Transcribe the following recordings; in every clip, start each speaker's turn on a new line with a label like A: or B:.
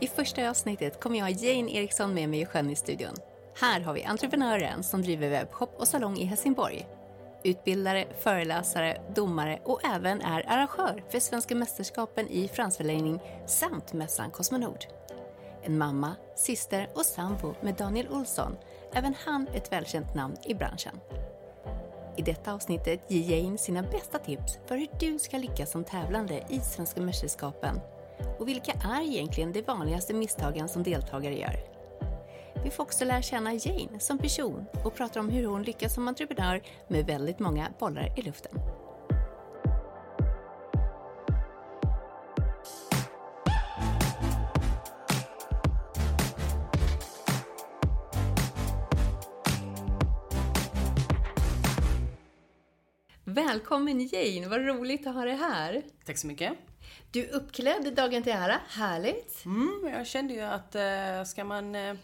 A: I första avsnittet kommer jag ha Jane Eriksson med mig i Skönhetsstudion. Här har vi entreprenören som driver webbshop och salong i Helsingborg. Utbildare, föreläsare, domare och även är arrangör för Svenska mästerskapen i fransförlängning samt mässan Cosmonord. En mamma, syster och sambo med Daniel Olsson, även han ett välkänt namn i branschen. I detta avsnittet ger Jane sina bästa tips för hur du ska lyckas som tävlande i Svenska mästerskapen. Och vilka är egentligen de vanligaste misstagen som deltagare gör? Vi får också lära känna Jane som person och pratar om hur hon lyckas som entreprenör med väldigt många bollar i luften. Välkommen Jane, vad roligt att ha dig här.
B: Tack så mycket.
A: Du är uppklädd dagen till ära, härligt.
B: Mm, jag kände ju att äh, ska man äh,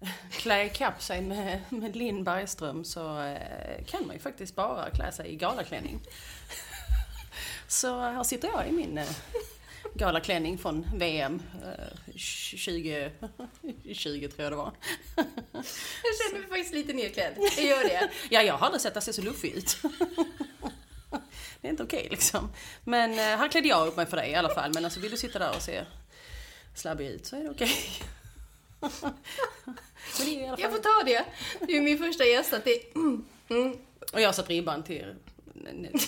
B: klä ikapp sig med, med Linn Bergström så äh, kan man ju faktiskt bara klä sig i galaklänning. så här sitter jag i min äh, galaklänning från VM äh, 20, 20 tror jag det var.
A: jag känner mig faktiskt lite nedklädd. Jag gör det.
B: ja, jag har aldrig sett det se så luffig ut. Det är inte okej okay, liksom. Men eh, här klädde jag upp mig för dig i alla fall. Men alltså vill du sitta där och se slabbig ut så är det okej.
A: Okay. Jag får ta det. Du är min första gäst. Att det... Mm.
B: Mm. Och jag har satt ribban till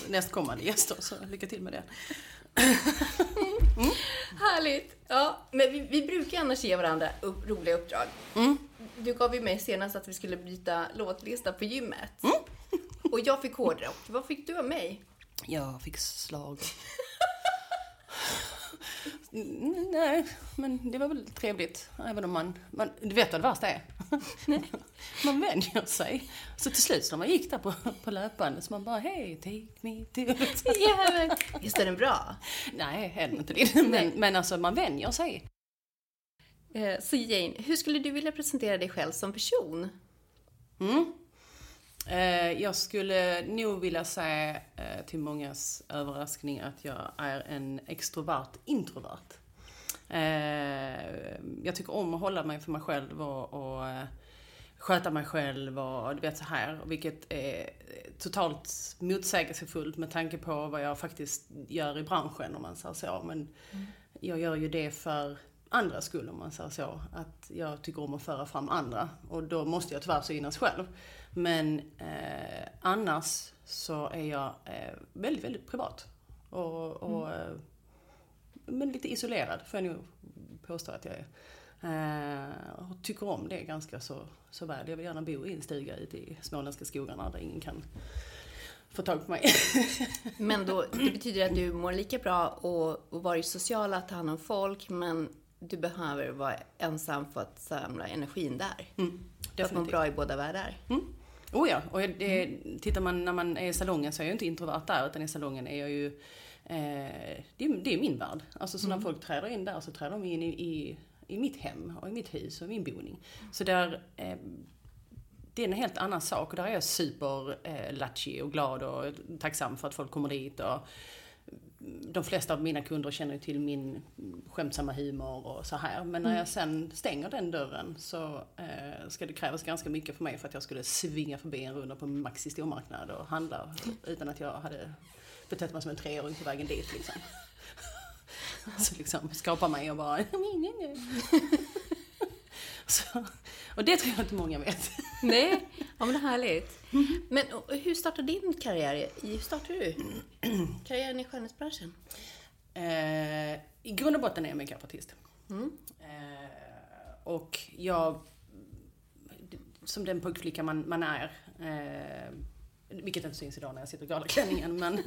B: nästkommande gäster, så lycka till med det.
A: Mm. Härligt! Ja, men vi, vi brukar annars ge varandra upp, roliga uppdrag. Mm. Du gav ju mig senast att vi skulle byta låtlista på gymmet. Mm. Och jag fick hårdrock. Vad fick du av mig?
B: Jag fick slag. Nej, men det var väl trevligt. Även om man, man du vet vad det värsta är? man vänjer sig. Så till slut när man gick där på, på löpande så man bara hej, take me to...
A: yeah, visst är den bra?
B: Nej, ännu inte det. Men, men alltså man vänjer sig.
A: Eh, så Jane, hur skulle du vilja presentera dig själv som person?
B: Mm. Eh, jag skulle nog vilja säga eh, till mångas överraskning att jag är en extrovert introvert. Eh, jag tycker om att hålla mig för mig själv och, och sköta mig själv och du vet så här. Vilket är totalt motsägelsefullt med tanke på vad jag faktiskt gör i branschen om man säger så. Men mm. jag gör ju det för andra skull om man säger så. Att jag tycker om att föra fram andra och då måste jag tyvärr synas själv. Men eh, annars så är jag eh, väldigt, väldigt privat. Och, och mm. eh, men lite isolerad får jag nog påstå att jag är. Eh, och tycker om det ganska så, så väl. Jag vill gärna bo i en stuga ute i småländska skogarna där ingen kan få tag på mig.
A: men då, det betyder att du mår lika bra och, och vara i sociala, ta hand om folk, men du behöver vara ensam för att samla energin där. Mm, för att må bra i båda världar.
B: Mm. Oh ja, och det, mm. tittar man när man är i salongen så är jag inte introvert där, utan i salongen är jag ju, eh, det, är, det är min värld. Alltså så mm. när folk träder in där så träder de in i, i, i mitt hem och i mitt hus och i min boning. Så där, eh, det är en helt annan sak och där är jag super eh, och glad och tacksam för att folk kommer dit och de flesta av mina kunder känner ju till min skämtsamma humor och så här. Men när mm. jag sen stänger den dörren så eh, ska det krävas ganska mycket för mig för att jag skulle svinga förbi en runda på Maxi stormarknad och handla utan att jag hade betett mig som en treåring på vägen dit liksom. så liksom skapa mig och bara så, och det tror jag inte många vet.
A: Nej, ja men det är härligt. Men hur startade din karriär? Hur startade du karriären i skönhetsbranschen?
B: Eh, I grund och botten är jag makeupartist. Mm. Eh, och jag, som den pojkflicka man, man är, eh, vilket inte syns idag när jag sitter i galaklänningen, men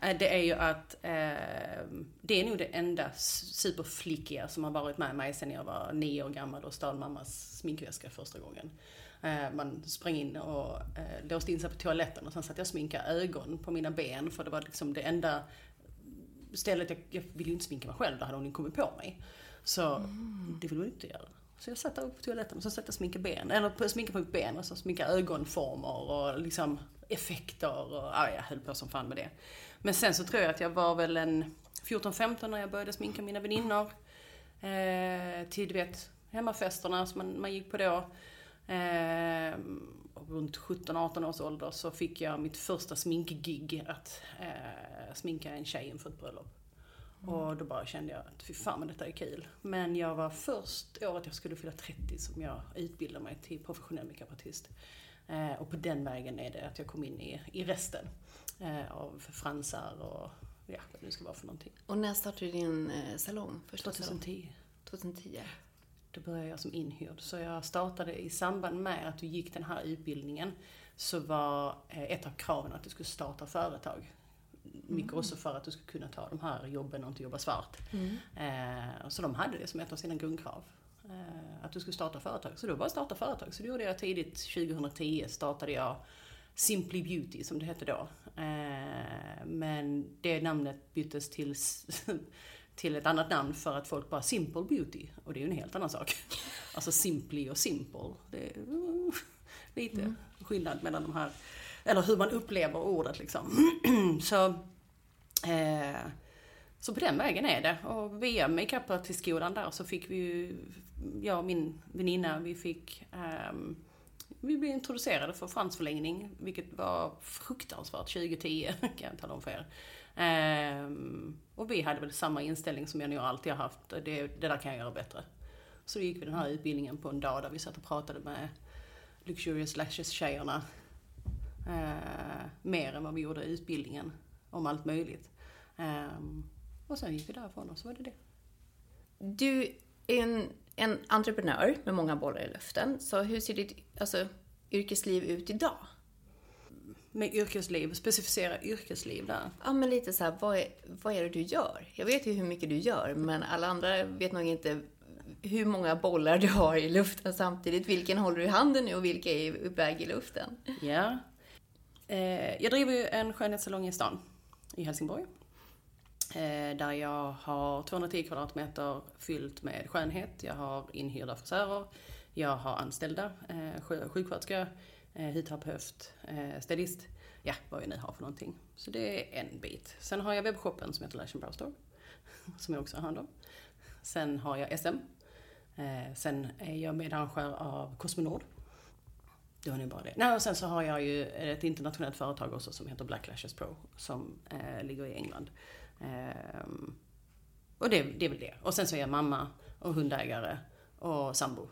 B: det är ju att eh, det är nog det enda superflickiga som har varit med mig sedan jag var nio år gammal och stal mammas sminkväska första gången. Eh, man sprang in och eh, låste in sig på toaletten och sen satt jag och sminkade ögon på mina ben för det var liksom det enda stället, jag, jag ville ju inte sminka mig själv, då hade hon kommit på mig. Så mm. det vill hon inte göra. Så jag satt där på toaletten och så satt jag och sminkade ben, eller sminkade på ben och så sminkade ögonformer och liksom effekter och ja, jag höll på som fan med det. Men sen så tror jag att jag var väl en 14-15 när jag började sminka mina väninnor. Eh, till du vet, hemmafesterna som man, man gick på då. Eh, runt 17-18 års ålder så fick jag mitt första sminkgig att eh, sminka en tjej inför ett bröllop. Mm. Och då bara kände jag att fy fan men detta är kul. Men jag var först året jag skulle fylla 30 som jag utbildade mig till professionell makeupartist. Eh, och på den vägen är det att jag kom in i, i resten eh, av fransar och ja, vad det nu ska vara för någonting.
A: Och när startade du din eh, salong?
B: Första 2010. Salong?
A: 2010.
B: Då började jag som inhyrd. Så jag startade i samband med att du gick den här utbildningen så var ett av kraven att du skulle starta företag. Mycket mm. också för att du skulle kunna ta de här jobben och inte jobba svart. Mm. Så de hade det som ett av sina grundkrav. Eh, att du skulle starta företag. Så då var det starta företag. Så det gjorde jag tidigt 2010. Startade jag Simply Beauty som det hette då. Eh, men det namnet byttes till till ett annat namn för att folk bara Simple Beauty. Och det är ju en helt annan sak. Alltså Simply och Simple. Det är uh, lite mm. skillnad mellan de här, eller hur man upplever ordet liksom. så, eh, så på den vägen är det. Och via Makeup-skolan där så fick vi ju, jag och min väninna, vi fick um, vi blev introducerade för fransförlängning, vilket var fruktansvärt 2010, kan jag tala om för er. Um, och vi hade väl samma inställning som jag nog alltid har haft, det, det där kan jag göra bättre. Så då gick vi den här utbildningen på en dag där vi satt och pratade med Luxurious Lashes-tjejerna. uh, mer än vad vi gjorde i utbildningen om allt möjligt. Um, och sen gick vi därifrån och så var det det.
A: Du är en, en entreprenör med många bollar i luften. Så hur ser ditt alltså, yrkesliv ut idag?
B: med yrkesliv, specificera yrkesliv där?
A: Ja, men lite så här, vad är, vad är det du gör? Jag vet ju hur mycket du gör, men alla andra vet nog inte hur många bollar du har i luften samtidigt. Vilken håller du i handen nu och vilka är på väg i luften?
B: Ja. Eh, jag driver ju en skönhetssalong i stan, i Helsingborg. Eh, där jag har 210 kvadratmeter fyllt med skönhet. Jag har inhyrda frisörer. Jag har anställda eh, sjuksköterska, eh, hudterapeut, eh, stylist, ja vad jag nu har för någonting. Så det är en bit. Sen har jag webbshoppen som heter Lash Brow Store, som jag också har hand om. Sen har jag SM. Eh, sen är jag medarrangör av Cosmonord. Det var nog bara det. Nej, och sen så har jag ju ett internationellt företag också som heter Black Lashes Pro, som eh, ligger i England. Eh, och det, det är väl det. Och sen så är jag mamma och hundägare och sambo.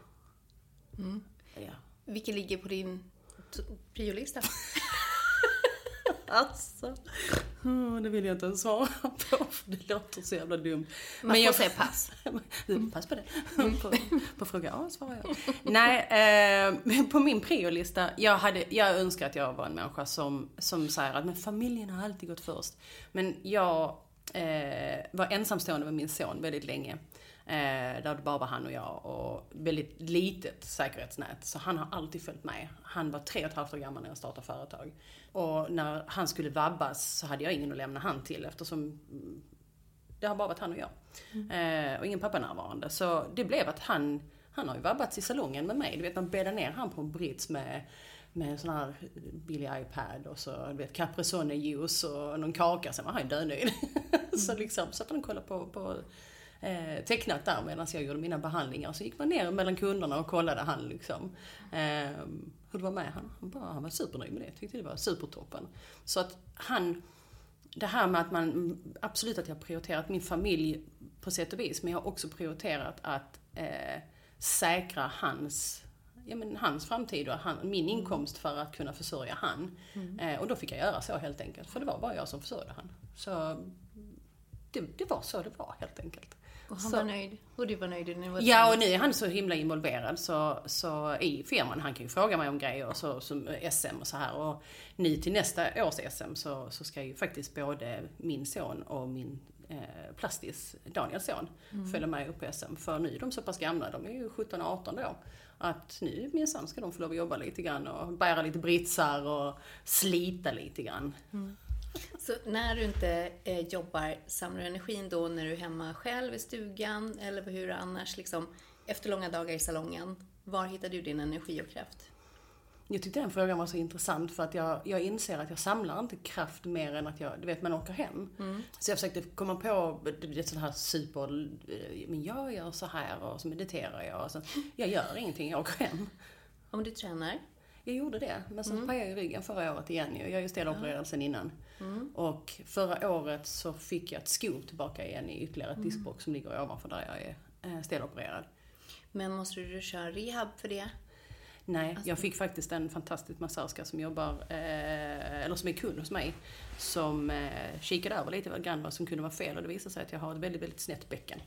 A: Mm. Ja. Vilket ligger på din priolista.
B: alltså. Det vill jag inte ens svara på, för det låter så jävla dumt.
A: Man Men jag får säga pass.
B: pass på det. på, på fråga A svarar jag. Nej, eh, på min priolista, jag, hade, jag önskar att jag var en människa som, som säger att men familjen har alltid gått först. Men jag eh, var ensamstående med min son väldigt länge. Eh, där det bara var han och jag och väldigt litet säkerhetsnät. Så han har alltid följt med. Han var tre och ett halvt år gammal när jag startade företag. Och när han skulle vabbas så hade jag ingen att lämna han till eftersom det har bara varit han och jag. Mm. Eh, och ingen pappa närvarande. Så det blev att han, han har ju vabbats i salongen med mig. Du vet man bäddar ner han på en brits med med en sån här billig iPad och så du vet Caprisonne juice och någon kaka. Sen var han ju dönöjd. Mm. så liksom satt han och kollade på, på eh, tecknat där medan jag gjorde mina behandlingar. Så gick man ner mellan kunderna och kollade han liksom. Eh, hur det var med han. Han, bara, han var supernöjd med det. Tyckte det var supertoppen. Så att han, det här med att man, absolut att jag prioriterat min familj på sätt och vis, men jag har också prioriterat att eh, säkra hans ja, men hans framtid och han, min mm. inkomst för att kunna försörja han. Mm. Eh, och då fick jag göra så helt enkelt, för det var bara jag som försörjde han. Så det, det var så det var helt enkelt.
A: Och han så. var nöjd. Och du var nöjd.
B: Var ja, och nu är han så himla involverad så, så i firman. Han kan ju fråga mig om grejer så, som SM och så här. Och nu till nästa års SM så, så ska ju faktiskt både min son och min eh, plastis, Daniels son, mm. följa med upp på SM. För nu är de så pass gamla, de är ju 17 och 18 då. Att nu minsann ska de få lov att jobba lite grann och bära lite britsar och slita lite grann. Mm.
A: Så när du inte eh, jobbar, samlar du energin då när du är hemma själv i stugan? Eller hur annars, liksom, efter långa dagar i salongen? Var hittar du din energi och kraft?
B: Jag tyckte den frågan var så intressant för att jag, jag inser att jag samlar inte kraft mer än att jag, du vet, man åker hem.
A: Mm.
B: Så jag försökte komma på ett sånt här super, men jag gör så här och så mediterar jag och så, jag gör ingenting, jag åker hem.
A: Om du tränar?
B: Jag gjorde det, men sen mm. pajade jag ryggen förra året igen Jag är ju stelopererad ja. sen innan. Mm. Och förra året så fick jag ett skov tillbaka igen i ytterligare ett mm. diskbråck som ligger ovanför där jag är eh, stelopererad.
A: Men måste du köra rehab för det?
B: Nej, alltså. jag fick faktiskt en fantastisk massörska som jobbar, eh, eller som är kund hos mig, som eh, kikade över lite grann vad som kunde vara fel och det visade sig att jag har ett väldigt, väldigt snett bäcken.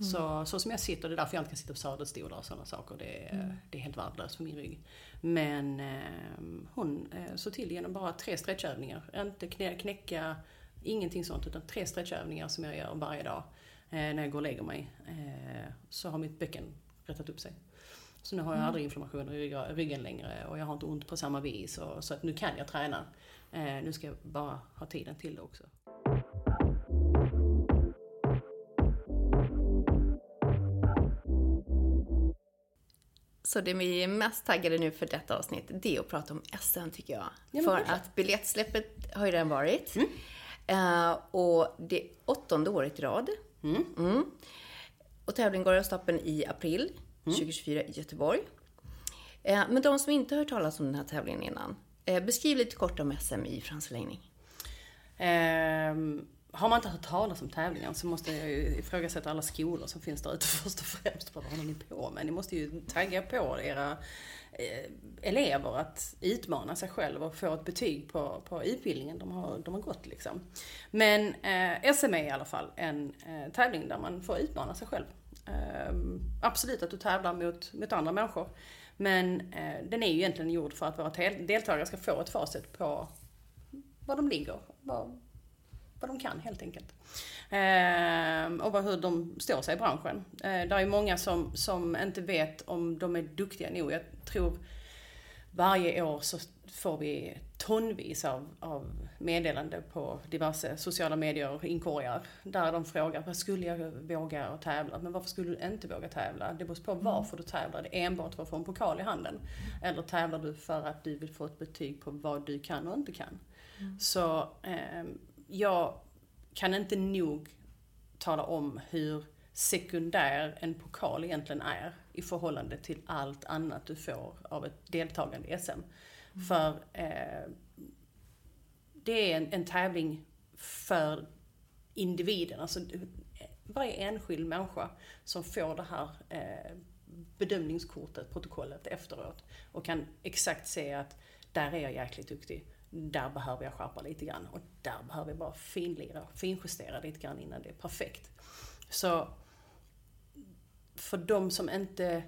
B: Mm. Så, så som jag sitter, det är därför jag inte kan sitta på sadelstolar och sådana saker. Det mm. det är helt värdelöst för min rygg. Men eh, hon eh, såg till genom bara tre stretchövningar. Inte knä, knäcka, ingenting sånt, utan tre stretchövningar som jag gör varje dag eh, när jag går och lägger mig. Eh, så har mitt bäcken rättat upp sig. Så nu har jag mm. aldrig inflammationer i ryggen längre och jag har inte ont på samma vis. Och, så att nu kan jag träna. Eh, nu ska jag bara ha tiden till det också.
A: Så det vi är mest taggade nu för detta avsnitt, det är att prata om SM tycker jag. Ja, för kanske. att biljettsläppet har ju redan varit. Mm. Uh, och det är åttonde året i rad. Mm. Mm. Och tävlingen går av stapeln i april 2024 mm. i Göteborg. Uh, men de som inte har hört talas om den här tävlingen innan, uh, beskriv lite kort om SM i fransförlängning.
B: Um har man inte hört talas om tävlingen så måste jag ju ifrågasätta alla skolor som finns där ute först och främst. Vad håller ni på med? Ni måste ju tagga på era eh, elever att utmana sig själva och få ett betyg på, på utbildningen de har, de har gått liksom. Men eh, SM är i alla fall en eh, tävling där man får utmana sig själv. Ehm, absolut att du tävlar mot, mot andra människor. Men eh, den är ju egentligen gjord för att våra deltagare ska få ett facit på var de ligger. Var, vad de kan helt enkelt. Eh, och hur de står sig i branschen. Eh, det är många som, som inte vet om de är duktiga nog. Jag tror varje år så får vi tonvis av, av meddelande på diverse sociala medier och inkorgar. Där de frågar, vad skulle jag våga tävla? Men varför skulle du inte våga tävla? Det beror på varför du tävlar. Det är enbart för att få en pokal i handen. Eller tävlar du för att du vill få ett betyg på vad du kan och inte kan. Mm. Så eh, jag kan inte nog tala om hur sekundär en pokal egentligen är i förhållande till allt annat du får av ett deltagande i SM. För eh, det är en, en, tävling för individen, alltså varje enskild människa som får det här eh, bedömningskortet, protokollet efteråt och kan exakt se att där är jag jäkligt duktig där behöver jag skärpa lite grann och där behöver jag bara finlira, finjustera lite grann innan det är perfekt. Så för de som inte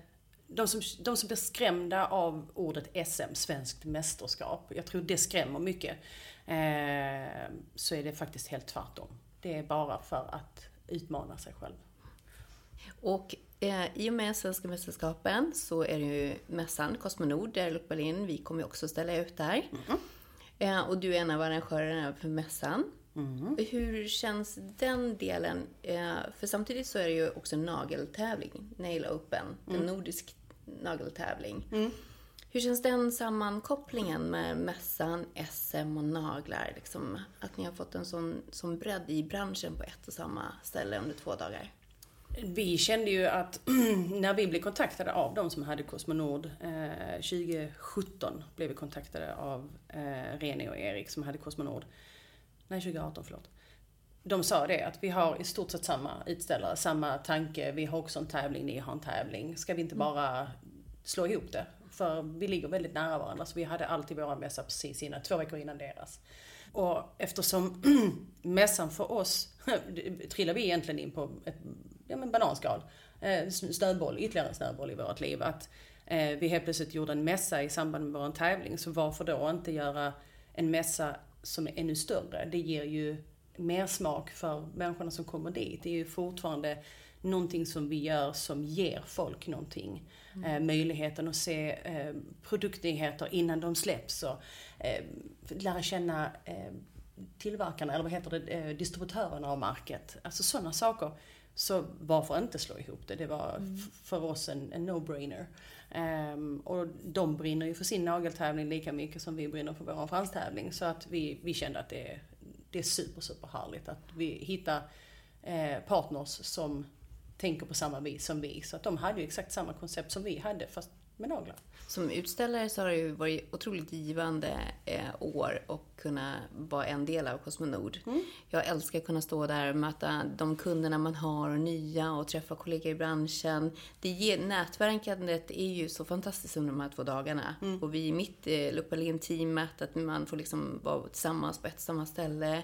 B: de som, de som blir skrämda av ordet SM, svenskt mästerskap, jag tror det skrämmer mycket. Eh, så är det faktiskt helt tvärtom. Det är bara för att utmana sig själv.
A: Och eh, i och med Svenska mästerskapen så är det ju mässan Cosmonord där uppe Berlin. Vi kommer ju också ställa ut där. Mm. Eh, och du är en av arrangörerna för mässan. Mm. Hur känns den delen? Eh, för samtidigt så är det ju också en nageltävling, Nail Open, mm. en nordisk nageltävling. Mm. Hur känns den sammankopplingen med mässan, SM och naglar? Liksom, att ni har fått en sån, sån bredd i branschen på ett och samma ställe under två dagar?
B: Vi kände ju att när vi blev kontaktade av de som hade Cosmonord eh, 2017 blev vi kontaktade av eh, Rene och Erik som hade Cosmonord. Nej, 2018 förlåt. De sa det att vi har i stort sett samma utställare, samma tanke. Vi har också en tävling, ni har en tävling. Ska vi inte mm. bara slå ihop det? För vi ligger väldigt nära varandra så vi hade alltid våra mässa precis innan, två veckor innan deras. Och eftersom mässan för oss trillade vi egentligen in på ett ja, men bananskal. Eh, snöboll, ytterligare en snöboll i vårt liv. Att eh, vi helt plötsligt gjorde en mässa i samband med vår tävling. Så varför då inte göra en mässa som är ännu större? Det ger ju mer smak för människorna som kommer dit. Det är ju fortfarande någonting som vi gör som ger folk någonting. Mm. Eh, möjligheten att se eh, produktnyheter innan de släpps och eh, lära känna eh, tillverkarna, eller vad heter det, eh, distributörerna av market. Alltså sådana saker Så varför inte slå ihop det? Det var mm. för oss en, en no-brainer. Um, och de brinner ju för sin nageltävling lika mycket som vi brinner för vår franstävling. Så att vi, vi kände att det, det är super, super härligt att vi hittar eh, partners som tänker på samma vis som vi. Så att de hade ju exakt samma koncept som vi hade fast med naglar.
A: Som utställare så har det ju varit otroligt givande eh, år och kunna vara en del av Cosmonord. Mm. Jag älskar att kunna stå där och möta de kunderna man har och nya och träffa kollegor i branschen. Det ger, nätverkandet är ju så fantastiskt under de här två dagarna. Mm. Och vi i mitt eh, Lupalin-teamet, att man får liksom vara tillsammans på ett samma ställe.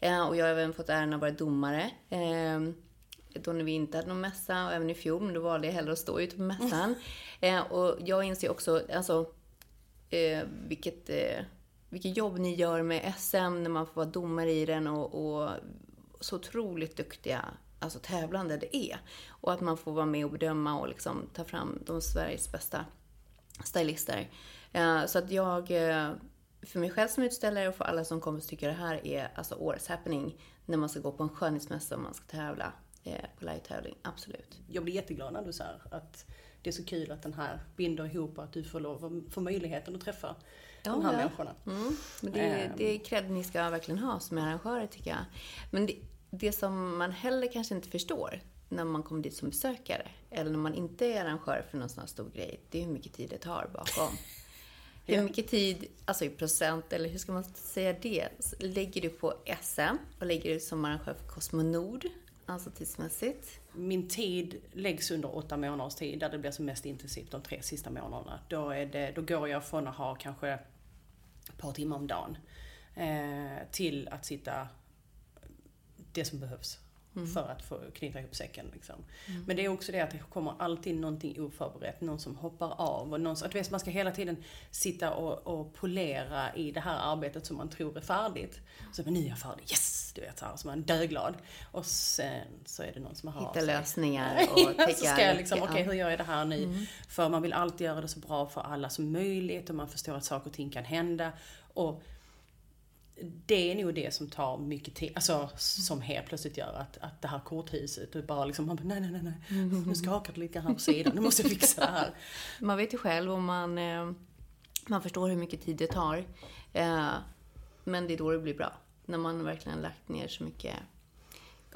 A: Eh, och jag har även fått äran att vara domare. Då när vi inte hade någon mässa och även i fjol, men då valde jag hellre att stå ute på mässan. Mm. Eh, och jag inser också, alltså, eh, vilket, eh, vilket jobb ni gör med SM när man får vara domare i den och, och så otroligt duktiga alltså, tävlande det är. Och att man får vara med och bedöma och liksom ta fram de Sveriges bästa stylister. Eh, så att jag, eh, för mig själv som utställare och för alla som kommer att tycka det här är alltså årets happening när man ska gå på en skönhetsmässa och man ska tävla på live-tävling, absolut.
B: Jag blir jätteglad när du säger att det är så kul att den här binder ihop och att du får, lov, får möjligheten att träffa ja, de här ja. människorna.
A: Mm. Men det, um. det är cred ni ska verkligen ha som arrangörer tycker jag. Men det, det som man heller kanske inte förstår när man kommer dit som besökare, eller när man inte är arrangör för någon sån här stor grej, det är hur mycket tid det tar bakom. Hur mycket tid, alltså i procent, eller hur ska man säga det, lägger du på SM och lägger du som arrangör för Cosmonord? Alltså tidsmässigt?
B: Min tid läggs under åtta månaders tid där det blir som mest intensivt de tre sista månaderna. Då, är det, då går jag från att ha kanske ett par timmar om dagen eh, till att sitta det som behövs Mm. För att få knyta ihop säcken. Liksom. Mm. Men det är också det att det kommer alltid någonting oförberett. Någon som hoppar av. Och någon, att vet, man ska hela tiden sitta och, och polera i det här arbetet som man tror är färdigt. Så men nu är jag färdig, yes! Du vet så här, man är döglad. Och sen så är det någon som har
A: Hitta lösningar och
B: Så ska jag liksom, okej okay, hur gör jag det här nu? Mm. För man vill alltid göra det så bra för alla som möjligt och man förstår att saker och ting kan hända. Och det är nog det som tar mycket tid, alltså som helt plötsligt gör att, att det här korthuset, och bara liksom, man bara, nej, nej, nej, nej, nu skakar det lite grann på sidan, nu måste jag fixa det här.
A: Man vet ju själv om man, eh, man förstår hur mycket tid det tar. Eh, men det är då det blir bra. När man verkligen lagt ner så mycket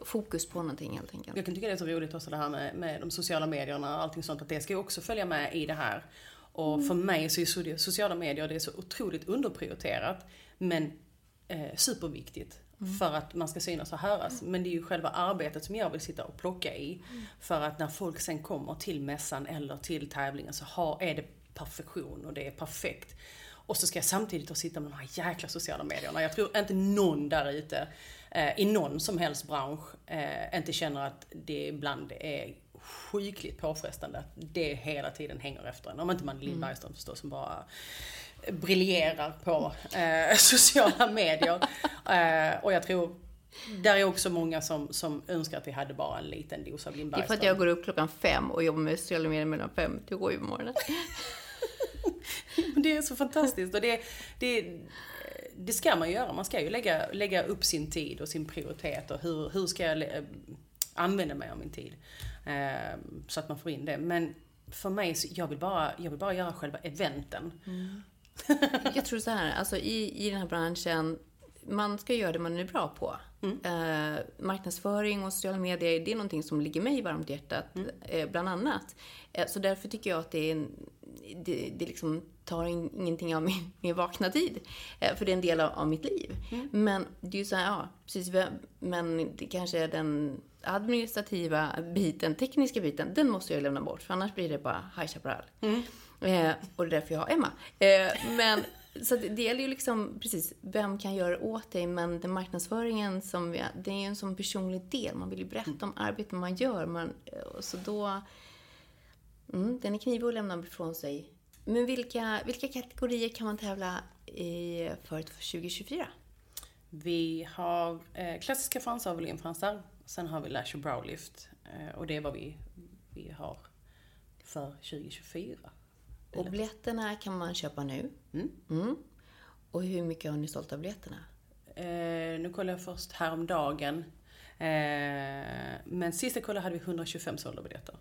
A: fokus på någonting helt enkelt.
B: Jag kan tycka det är så roligt också det här med, med de sociala medierna och allting sånt, att det ska ju också följa med i det här. Och mm. för mig så är sociala medier, det är så otroligt underprioriterat. Men eh, superviktigt. Mm. För att man ska synas och höras. Men det är ju själva arbetet som jag vill sitta och plocka i. Mm. För att när folk sen kommer till mässan eller till tävlingen så har, är det perfektion och det är perfekt. Och så ska jag samtidigt sitta med de här jäkla sociala medierna. Jag tror inte någon där ute eh, i någon som helst bransch eh, inte känner att det ibland är sjukligt påfrestande. Att det hela tiden hänger efter en. Om inte man är Lill mm. Bergström förstås som bara briljerar på eh, sociala medier. Eh, och jag tror där är också många som, som önskar att vi hade bara en liten dos av Linn
A: Det är för att jag går upp klockan fem och jobbar med sociala medier mellan fem till sju på morgonen.
B: det är så fantastiskt och det, det, det ska man göra. Man ska ju lägga, lägga upp sin tid och sin prioritet och hur, hur ska jag eh, använda mig av min tid. Eh, så att man får in det. Men för mig, jag vill bara, jag vill bara göra själva eventen. Mm.
A: jag tror så här, alltså i, i den här branschen, man ska göra det man är bra på. Mm. Eh, marknadsföring och sociala medier, det är någonting som ligger mig varmt i hjärtat, mm. eh, bland annat. Eh, så därför tycker jag att det, är en, det, det liksom tar in, ingenting av min, min vakna tid. Eh, för det är en del av, av mitt liv. Mm. Men det är ju så här, ja, precis, men det kanske är den administrativa biten, tekniska biten, den måste jag lämna bort. För annars blir det bara High Chaparral. Mm. Eh, och det är därför jag har Emma. Eh, men, så det gäller ju liksom, precis, vem kan göra det åt dig? Men den marknadsföringen, som vi, det är ju en sån personlig del. Man vill ju berätta om arbetet man gör. Man, så då, mm, den är knivig att lämna ifrån sig. Men vilka, vilka kategorier kan man tävla i för 2024?
B: Vi har eh, klassiska fransar och volymfransar. Sen har vi lash och browlift. Eh, och det är vad vi, vi har för 2024.
A: Och biljetterna kan man köpa nu. Mm. Mm. Och hur mycket har ni sålt av biljetterna?
B: Eh, nu kollade jag först häromdagen. Eh, men sist jag kollade hade vi 125 sålda biljetter.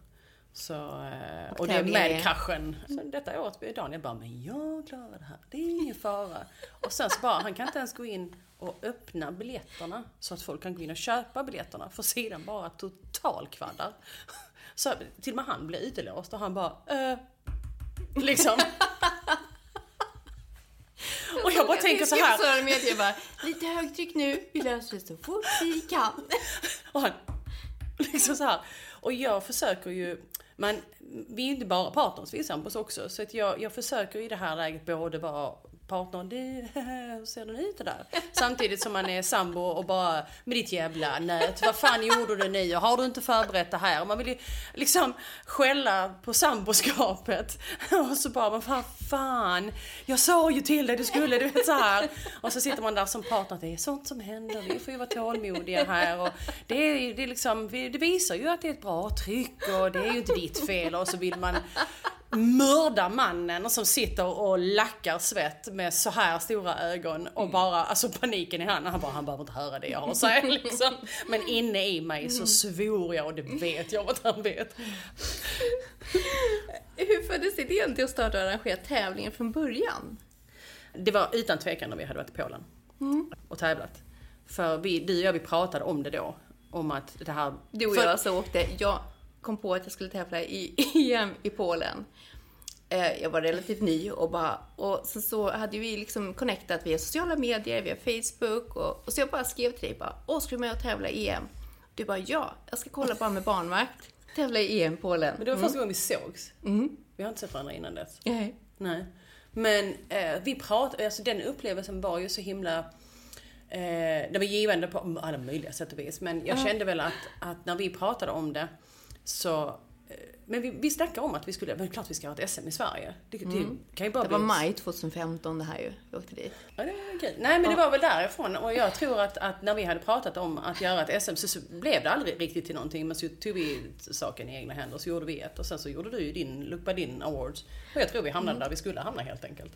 B: Så, eh, och,
A: Och
B: det är med kraschen. Så detta året blev Daniel bara, men jag klarar det här. Det är ingen fara. Och sen så bara, han kan inte ens gå in och öppna biljetterna så att folk kan gå in och köpa biljetterna. För sidan bara totalkvaddar. Så till och med han blir utelåst och han bara, eh, liksom. Och jag bara tänker så här.
A: Så med jag bara, lite högtryck nu, vi löser det så fort vi kan.
B: Och han, liksom så här. Och jag försöker ju, men vi är ju inte bara partners, vi är sambos också. Så att jag, jag försöker i det här läget både vara partner, det, hur ser den ut det där? Samtidigt som man är sambo och bara, med ditt jävla nät, vad fan gjorde du nu? Har du inte förberett det här? Och man vill ju liksom skälla på samboskapet. Och så bara, men vad fan, jag sa ju till dig du skulle, du vet så här. Och så sitter man där som partner, det är sånt som händer, vi får ju vara tålmodiga här. Och det, är, det, är liksom, det visar ju att det är ett bra tryck och det är ju inte ditt fel. Och så vill man mörda mannen som sitter och lackar svett med så här stora ögon och bara, alltså paniken i han, han bara, han behöver inte höra det jag har att säga liksom. Men inne i mig så svor jag och det vet jag att han vet.
A: Hur föddes idén till att starta och arrangera tävlingen från början?
B: Det var utan tvekan när vi hade varit i Polen och tävlat. För vi, du och jag vi pratade om det då. Om att det här...
A: Du och
B: för,
A: jag så åkte, jag kom på att jag skulle tävla i EM i Polen. Eh, Jag var relativt ny och bara, och så, så hade vi liksom connectat via sociala medier, via Facebook och, och så jag bara skrev till dig bara, åh ska du med och tävla i EM? Du bara, ja, jag ska kolla bara med barnvakt, tävla i EM i Polen.
B: Men det var första gången vi sågs.
A: Mm.
B: Vi har inte sett varandra innan dess.
A: Nej.
B: Nej. Men eh, vi pratade, alltså den upplevelsen var ju så himla eh, det var givande på alla möjliga sätt och vis. Men jag kände väl att, att när vi pratade om det så eh, men vi, vi snackade om att vi skulle, men klart vi ska ha ett SM i Sverige. Det, det kan ju bara
A: Det var
B: bli-
A: maj 2015 det här ju, vi åkte dit.
B: Ja, det var kul. Nej men det var väl därifrån och jag tror att, att när vi hade pratat om att göra ett SM så, så blev det aldrig riktigt till någonting men så tog vi saken i egna händer så gjorde vi ett och sen så gjorde du ju din by Din Awards. Och jag tror vi hamnade där vi skulle hamna helt enkelt.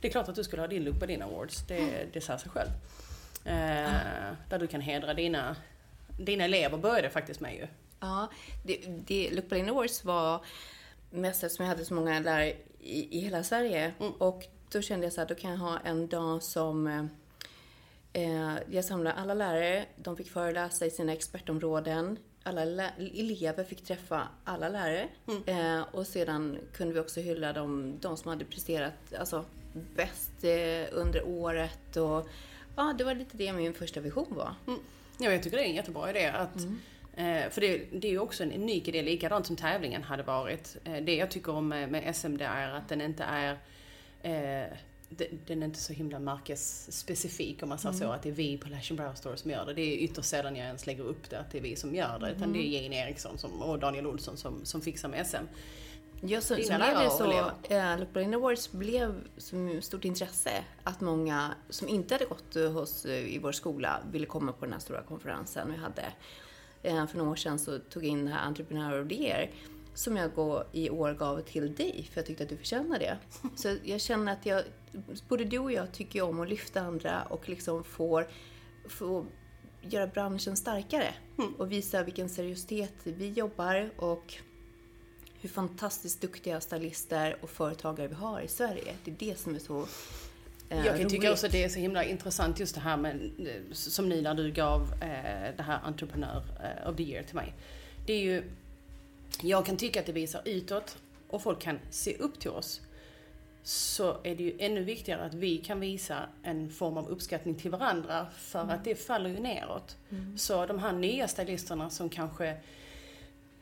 B: Det är klart att du skulle ha din by Din Awards, det, det säger sig själv. Eh, Där du kan hedra dina, dina elever började faktiskt med ju.
A: Ja, det, det, Look Berlin Awards var mest eftersom jag hade så många lärare i, i hela Sverige. Och då kände jag så här, då kan jag ha en dag som eh, jag samlade alla lärare, de fick föreläsa i sina expertområden. Alla elever fick träffa alla lärare. Eh, och sedan kunde vi också hylla de, de som hade presterat alltså, bäst eh, under året. Och, ja, det var lite det min första vision var.
B: Mm. Ja, jag tycker det är en jättebra idé. Att, eh, för det, det är ju också en unik idé, likadant som tävlingen hade varit. Eh, det jag tycker om med, SM det är att den inte är eh, de- den är inte så himla märkesspecifik om man säger så, att det är vi på Lash Brow Store som gör det. Det är ytterst sällan jag ens lägger upp det, att det är vi som gör det. Utan det är Jane Eriksson som, och Daniel Olsson som, som fixar med SM.
A: Ja, så, så blev det så, eh, Look Berlin Awards blev som stort intresse att många som inte hade gått eh, hos, eh, i vår skola ville komma på den här stora konferensen vi hade. Eh, för några år sedan så tog jag in det här Entrepreneur of the Year som jag går, i år gav till dig för jag tyckte att du förtjänar det. Så jag känner att jag, både du och jag tycker om att lyfta andra och liksom får, får göra branschen starkare och visa vilken seriositet vi jobbar och hur fantastiskt duktiga stylister och företagare vi har i Sverige. Det är det som är så
B: Jag kan tycka
A: roligt.
B: också att det är så himla intressant just det här med, eh, som ni när du gav eh, det här Entrepreneur eh, of the year till mig. Det är ju, jag kan tycka att det visar utåt och folk kan se upp till oss. Så är det ju ännu viktigare att vi kan visa en form av uppskattning till varandra för att det faller ju neråt. Så de här nya stylisterna som kanske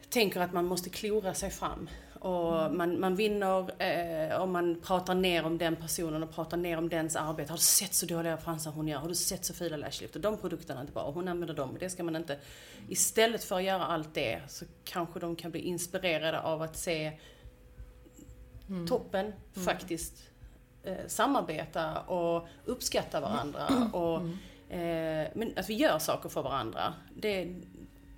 B: tänker att man måste klora sig fram. Och man, man vinner eh, om man pratar ner om den personen och pratar ner om dens arbete. Har du sett så dåliga fransar hon gör? Har du sett så fula lashlift? Och de produkterna är inte bra. Och Hon använder dem. Det ska man inte... Istället för att göra allt det så kanske de kan bli inspirerade av att se toppen faktiskt eh, samarbeta och uppskatta varandra. Och, eh, men att vi gör saker för varandra. Det,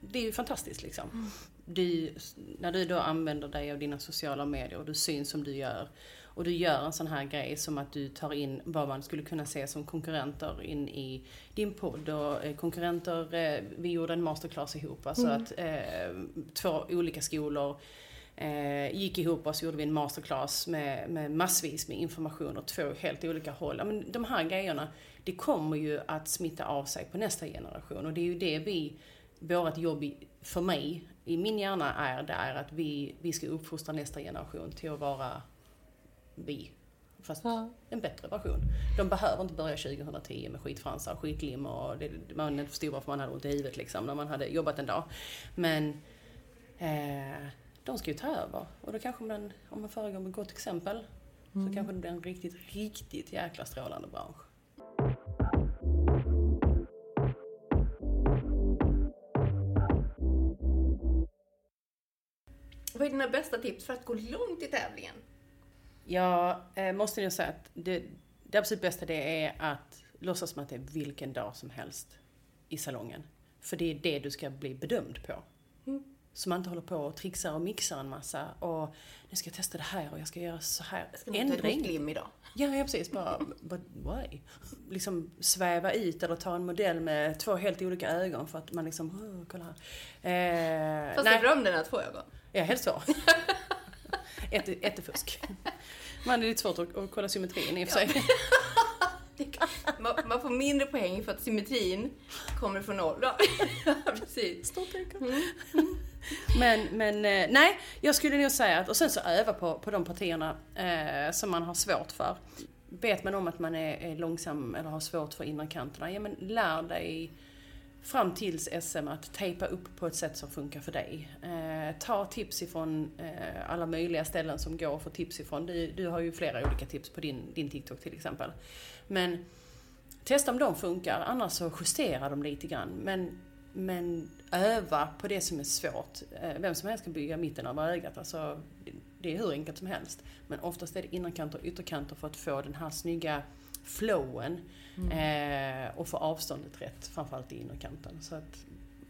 B: det är ju fantastiskt liksom. Du, när du då använder dig av dina sociala medier och du syns som du gör och du gör en sån här grej som att du tar in vad man skulle kunna se som konkurrenter in i din podd och eh, konkurrenter, eh, vi gjorde en masterclass ihop, alltså
A: Mm.
B: att eh, två olika skolor eh, gick ihop och så gjorde vi en masterclass med, med massvis med information åt två helt olika håll. Men de här grejerna, det kommer ju att smitta av sig på nästa generation och det är ju det vi, vårt jobb för mig, i min hjärna är, det är att vi, vi ska uppfostra nästa generation till att vara vi. Fast
A: Ja.
B: en bättre version. De behöver inte börja 2010 med skitfransar, skitlim och det, man förstod varför man hade ont i huvudet liksom när man hade jobbat en dag. Men eh, de ska ju ta över och då kanske man, om man föregår med gott exempel, så kanske det blir en riktigt, riktigt jäkla strålande bransch.
A: Vad är dina bästa tips för att gå långt i tävlingen?
B: Jag eh, måste nog säga att det, det absolut bästa det är att låtsas som att det är vilken dag som helst i salongen. För det är det du ska bli bedömd på.
A: Mm.
B: Så man inte håller på och trixar och mixar en massa och nu ska jag testa det här och jag ska göra så här.
A: Ska ett nytt lim idag?
B: Ja, ja precis. Bara, but why? Liksom sväva ut eller ta en modell med två helt olika ögon för att man liksom, oh, kolla här. Eh,
A: Fast är bra om den har två ögon.
B: Ja, helst så. ett, ett är fusk. Man, det är lite svårt att, att kolla symmetrin i och för sig.
A: Man, man får mindre poäng för att symmetrin kommer från noll. Ja, precis.
B: Stort tänker. Men, men eh, nej, jag skulle nog säga att, och sen så öva på, på de partierna eh, som man har svårt för. Vet man om att man är, är långsam eller har svårt för inre kanterna, ja men lär dig fram tills SM att tejpa upp på ett sätt som funkar för dig. Eh, ta tips ifrån eh, alla möjliga ställen som går att få tips ifrån. Du, du har ju flera olika tips på din, din TikTok till exempel. Men testa om de funkar, annars så justera dem lite grann. Men, men öva på det som är svårt. Eh, vem som helst kan bygga mitten av ögat, alltså, det- är hur enkelt som helst. Men oftast är det innerkanter och ytterkanter för att få den här snygga flowen eh, och få avståndet rätt, framförallt i innerkanten. Så att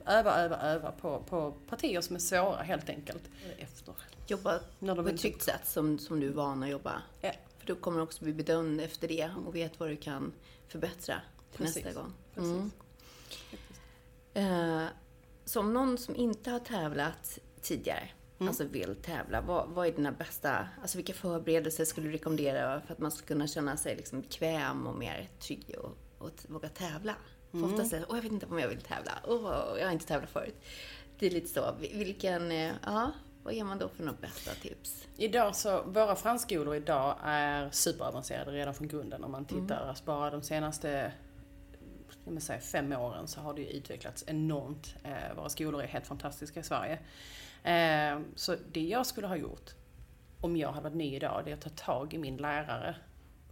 B: öva, öva, öva på, på partier som är svåra helt enkelt. Efter.
A: Jobba
B: När de
A: på ett tryggt sätt som, som du är van att jobba.
B: Ja.
A: För du kommer också bli bedömd efter det och vet vad du kan förbättra
B: Precis.
A: nästa gång.
B: Precis.
A: Mm. Eh, så om någon som inte har tävlat tidigare,
B: Mm.
A: alltså vill tävla, vad, vad är dina bästa, alltså vilka förberedelser skulle du rekommendera för att man ska kunna känna sig liksom bekväm och mer trygg och, och våga tävla? För
B: Mm.
A: ofta säger åh jag vet inte om jag vill tävla, åh jag har inte tävlat förut. Det är lite så, Vi- vilken, eh, ja, vad ger man då för några bästa tips?
B: Idag så, våra fransskolor idag är superavancerade redan från grunden. Om man tittar alltså bara de senaste säga, fem åren så har det ju utvecklats enormt. Eh, våra skolor är helt fantastiska i Sverige. Eh, så det jag skulle ha gjort om jag hade varit ny idag, det är att ta tag i min lärare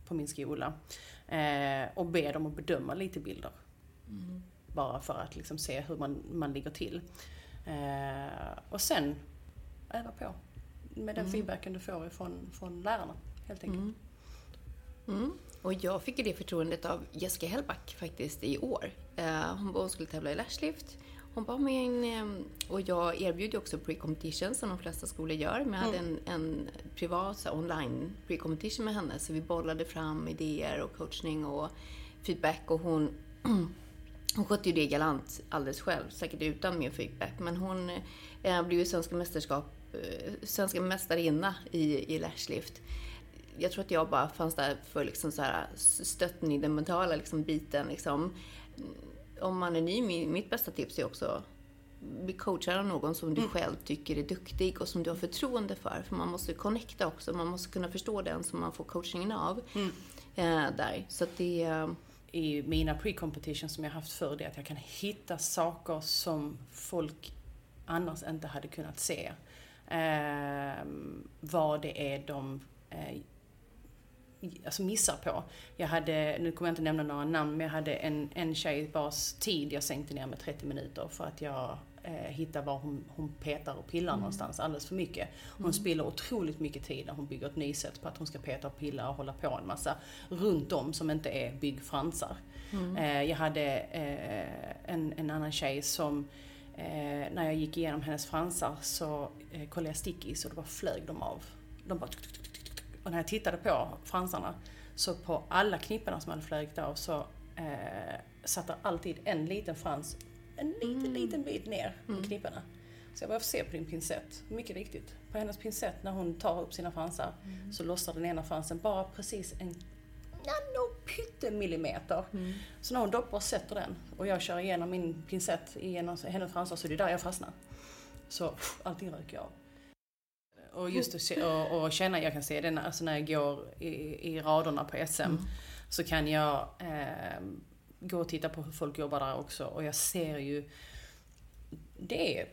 B: på min skola eh, och be dem att bedöma lite bilder. Bara för att liksom se hur man, man ligger till. Eh, och sen öva på med den feedbacken du får ifrån, från lärarna, helt enkelt.
A: Mm. Och jag fick ju det förtroendet av Jessica Hellback faktiskt i år. Eh, hon hon skulle tävla i lashlift. Hon bara, men, eh, och jag erbjuder ju också pre-competition som de flesta skolor gör. Men jag hade en, en privat online pre-competition med henne. Så vi bollade fram idéer och coachning och feedback. Och hon, hon skötte ju det galant alldeles själv, säkert utan min feedback. Men hon eh, blev ju svenska mästerskap, svenska mästarinna i, i lashlift jag tror att jag bara fanns där för liksom så här stötten i den mentala liksom biten. Liksom. Om man är ny, mi- mitt bästa tips är också bli coachad av någon som du själv tycker är duktig och som du har förtroende för. För man måste connecta också, man måste kunna förstå den som man får coachingen av. Eh, där. Så att det... eh,
B: i mina pre-competitions som jag haft förr, det är att jag kan hitta saker som folk annars inte hade kunnat se. Ehm, vad det är de eh, alltså missar på. Jag hade, nu kommer jag inte nämna några namn, men jag hade en, en tjej vars tid jag sänkte ner med 30 minuter för att jag eh, hittade var hon, hon petar och pillar någonstans alldeles för mycket. Hon spiller otroligt mycket tid när hon bygger ett nysätt på att hon ska peta och pilla och hålla på en massa runt om som inte är byggfransar. Eh, jag hade eh, en, en annan tjej som eh, när jag gick igenom hennes fransar så eh, kollade jag stickies och då bara flög de av. De bara och när jag tittade på fransarna så på alla knipporna som hade flugit av så eh, satt det alltid en liten frans en liten, mm. liten bit ner på mm. knipporna. Så jag började se på din pincett, mycket riktigt. På hennes pincett när hon tar upp sina fransar mm. så lossar den ena fransen bara precis en nanopyttemillimeter. Mm. Så när hon doppar och sätter den och jag kör igenom min pincett igenom hennes fransar så är det där jag fastnar. Så pff, allting ryker av. Och just att och, och känna, jag kan se det när, alltså när jag går i, i raderna på SM. Mm. Så kan jag eh, gå och titta på hur folk jobbar där också och jag ser ju det är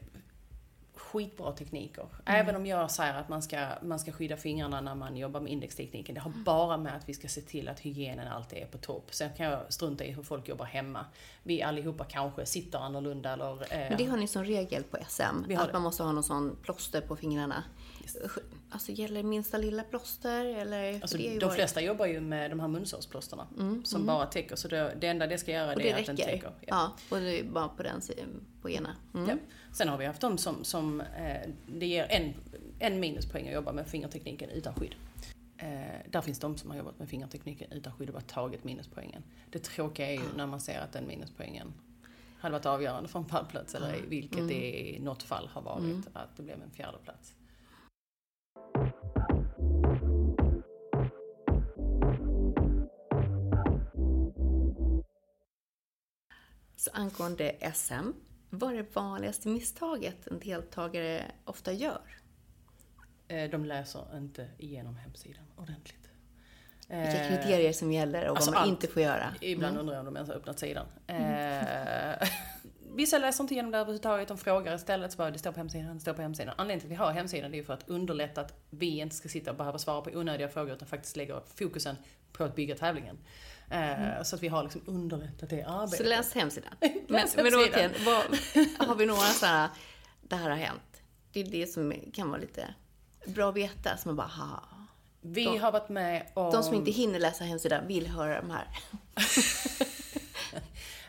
B: skitbra tekniker. Mm. Även om jag säger att man ska, man ska skydda fingrarna när man jobbar med indextekniken. Det har bara med att vi ska se till att hygienen alltid är på topp. Sen kan jag strunta i hur folk jobbar hemma. Vi allihopa kanske sitter annorlunda eller... Eh,
A: Men det har ni som regel på SM? Att man måste ha någon sån plåster på fingrarna? Alltså gäller det minsta lilla plåster eller?
B: Alltså, de varit... flesta jobbar ju med de här munsårsplåsterna mm, som mm. bara täcker. Så det, det enda det ska göra
A: och
B: det,
A: är att den täcker. Ja. ja, och det är bara på den på ena. Mm. Ja.
B: Sen har vi haft de som, som eh, det ger en, en minuspoäng att jobba med fingertekniken utan skydd. Eh, där finns de som har jobbat med fingertekniken utan skydd och bara tagit minuspoängen. Det tråkiga är ju när man ser att den minuspoängen hade varit avgörande för en pallplats, eller ah. vilket mm. det i något fall har varit, mm. att det blev en fjärde plats.
A: Så angående SM, vad är det vanligaste misstaget en deltagare ofta gör?
B: Eh, de läser inte igenom hemsidan ordentligt.
A: Vilka eh, kriterier som gäller och alltså vad man allt. inte får göra?
B: Ibland mm. undrar jag om de ens har öppnat sidan. Mm. Eh, vissa läser inte igenom det överhuvudtaget. De frågar istället så bara, det står på hemsidan, det står på hemsidan. Anledningen till att vi har hemsidan är ju för att underlätta att vi inte ska sitta och behöva svara på onödiga frågor utan faktiskt lägger fokusen på att bygga tävlingen. Mm. Så att vi har liksom underlättat det arbetet.
A: Så läs hemsidan. läs men, men återigen, har vi några sådana, det här har hänt. Det är det som kan vara lite bra att veta, som man bara, ha.
B: Vi de, har varit med om...
A: De som inte hinner läsa hemsidan vill höra de här.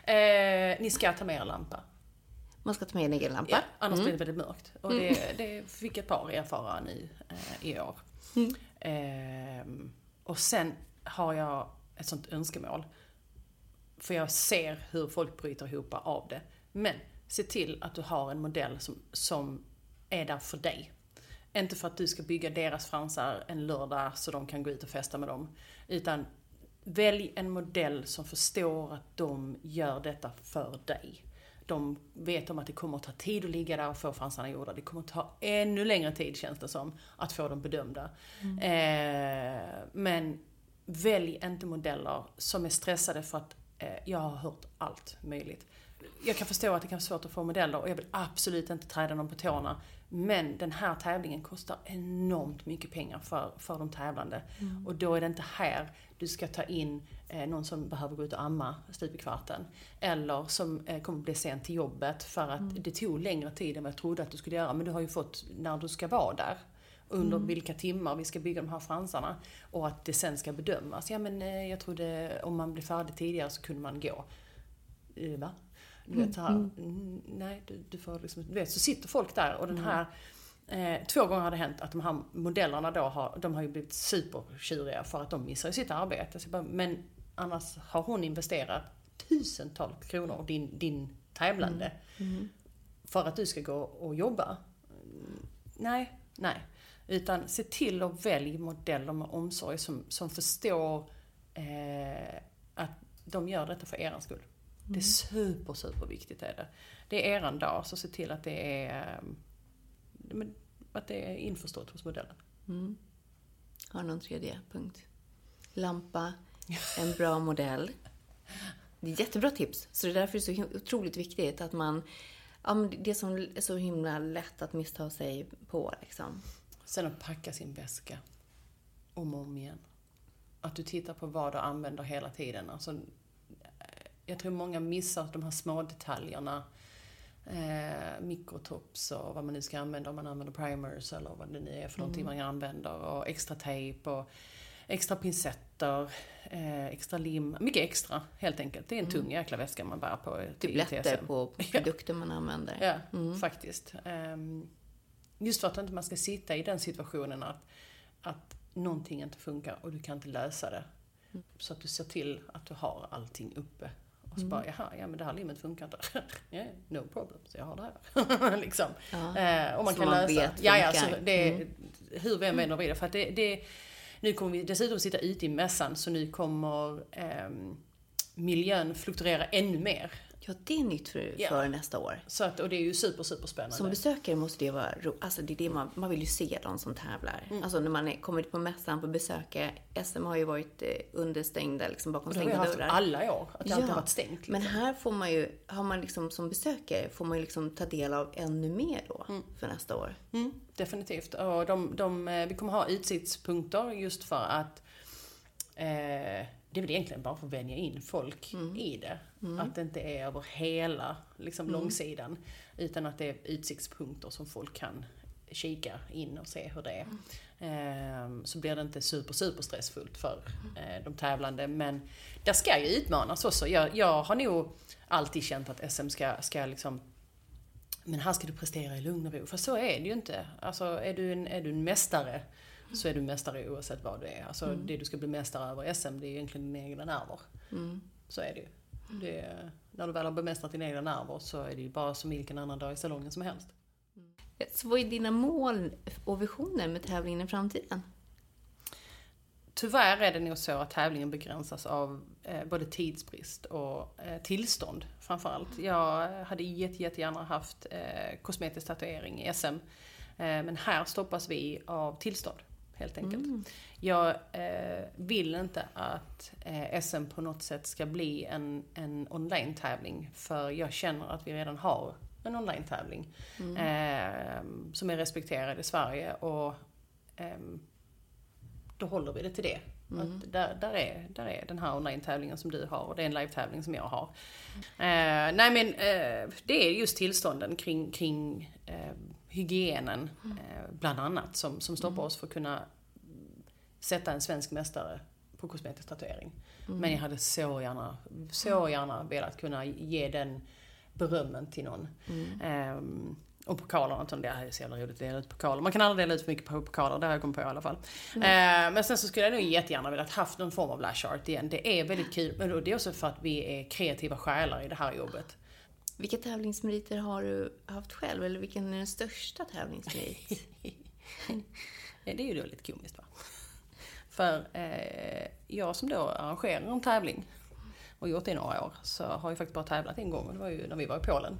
B: eh, ni ska ta med er lampa.
A: Man ska ta med en egen lampa.
B: Ja, annars mm. blir det väldigt mörkt. Och det, mm. det fick ett par erfara nu eh, i år. Mm. Eh, och sen har jag ett sånt önskemål. För jag ser hur folk bryter ihop av det. Men se till att du har en modell som, som är där för dig. Inte för att du ska bygga deras fransar en lördag så de kan gå ut och festa med dem. Utan välj en modell som förstår att de gör detta för dig. De vet om att det kommer att ta tid att ligga där och få fransarna gjorda. Det kommer att ta ännu längre tid känns det som, att få dem bedömda. Mm. Eh, men välj inte modeller som är stressade för att eh, jag har hört allt möjligt. Jag kan förstå att det kan vara svårt att få modeller och jag vill absolut inte träda någon på tårna. Men den här tävlingen kostar enormt mycket pengar för, för de tävlande. Mm. Och då är det inte här du ska ta in eh, någon som behöver gå ut och amma stup i kvarten. Eller som eh, kommer bli sent till jobbet för att mm. det tog längre tid än vad jag trodde att du skulle göra. Men du har ju fått när du ska vara där under mm. vilka timmar vi ska bygga de här fransarna. Och att det sen ska bedömas. Ja men eh, jag trodde om man blir färdig tidigare så kunde man gå. Eh, va? Du vet så här, mm. mm. nej du, du får liksom, du vet så sitter folk där och den mm. här Eh, två gånger har det hänt att de här modellerna då har, de har ju blivit supertjuriga för att de missar sitt arbete. Bara, men annars har hon investerat tusentals kronor, din, din tävlande, mm. Mm. för att du ska gå och jobba. Nej, nej. Utan se till att välja modeller med omsorg som, som förstår eh, att de gör detta för er skull. Mm. Det är super, super viktigt är det. Det är eran dag, så se till att det är, eh, att det är införstått hos modellen.
A: Mm. Har någon tredje punkt? Lampa, en bra modell. Det är jättebra tips. Så det är därför det är så otroligt viktigt att man Ja, men det som är så himla lätt att missta sig på liksom.
B: Sen att packa sin väska om och om igen. Att du tittar på vad du använder hela tiden. Alltså, jag tror många missar de här små detaljerna. Eh, mikrotops och vad man nu ska använda, om man använder primers eller vad det nu är för någonting mm. man använder. Och extra tejp och extra pincetter, eh, extra lim, mycket extra helt enkelt. Det är en tung jäkla väska man bär på. TSM.
A: på produkter man använder.
B: Ja, faktiskt. Ehm, Just för att inte man ska sitta i den situationen att, att någonting inte funkar och du kan inte lösa det. Så att du ser till att du har allting uppe. Och så bara, jaha, ja men det här limmet funkar inte. Ja, no problem, så jag har det här. liksom.
A: Ja.
B: Eh, och man
A: Som
B: kan
A: man
B: lösa.
A: vet
B: ja, ja, så det, är Hur vi än vänder och vrider. För att det, det, nu kommer vi dessutom sitta ute i mässan så nu kommer ehm, miljön fluktuera ännu mer.
A: Ja, det är nytt för,
B: Ja.
A: för nästa år.
B: Så att, och det är ju super, super spännande.
A: Som besökare måste det vara ro- Alltså det är det man, man vill ju se de som tävlar.
B: Mm.
A: Alltså när man är, kommer på mässan på besökare. SM har ju varit eh, understängda, liksom bakom
B: Och det har vi
A: stängda
B: haft
A: dörrar.
B: alla år, att det alltid har varit stängt. Liksom.
A: Men här får man ju, har man liksom som besökare, får man ju liksom ta del av ännu mer då för nästa år.
B: Mm, definitivt. Och de, de, eh, vi kommer ha utsiktspunkter just för att eh, det är väl egentligen bara för att vänja in folk i det. Att det inte är över hela liksom, långsidan. Utan att det är utsiktspunkter som folk kan kika in och se hur det är. Ehm, så blir det inte super, super stressfullt för eh, de tävlande. Men det ska ju utmanas också. Jag, jag har nog alltid känt att SM ska, ska liksom men här ska du prestera i lugn och ro. För så är det ju inte. Alltså är du en, är du en mästare så är du mästare oavsett vad du är. Alltså det du ska bli mästare över SM det är egentligen dina egna nerver. Så är det ju. Det, när du väl har bemästrat dina egna nerver så är det ju bara som vilken annan dag i salongen som helst.
A: Så vad är dina mål och visioner med tävlingen i framtiden?
B: Tyvärr är det nog så att tävlingen begränsas av eh, både tidsbrist och eh, tillstånd framförallt. Jag hade jätte, jättegärna haft eh, kosmetisk tatuering i SM. Men här stoppas vi av tillstånd helt enkelt. Jag eh, vill inte att eh, SM på något sätt ska bli en, en online-tävling för jag känner att vi redan har en online-tävling eh, som är respekterad i Sverige och ehm, då håller vi det till det. Att där, där, är, där är den här online-tävlingen som du har och det är en live-tävling som jag har. Eh, nej men eh, det är just tillstånden kring, kring eh, hygienen eh, bland annat som, som stoppar oss för att kunna sätta en svensk mästare på kosmetisk tatuering. Men jag hade så gärna, så gärna velat kunna ge den berömmen till någon. Ehm, och pokalerna, det är så jävla roligt att dela ut pokaler. Man kan aldrig dela ut för mycket på pokaler, det har jag kommit på i alla fall. Eh, men sen så skulle jag nog jättegärna velat haft någon form av lash art igen. Det är väldigt kul, men det är också för att vi är kreativa själar i det här jobbet.
A: Vilka tävlingsmeriter har du haft själv? Eller vilken är den största tävlingsmerit?
B: Det är ju då lite komiskt va. För eh, jag som då arrangerar en tävling och gjort det i några år så har jag faktiskt bara tävlat en gång och det var ju när vi var i Polen.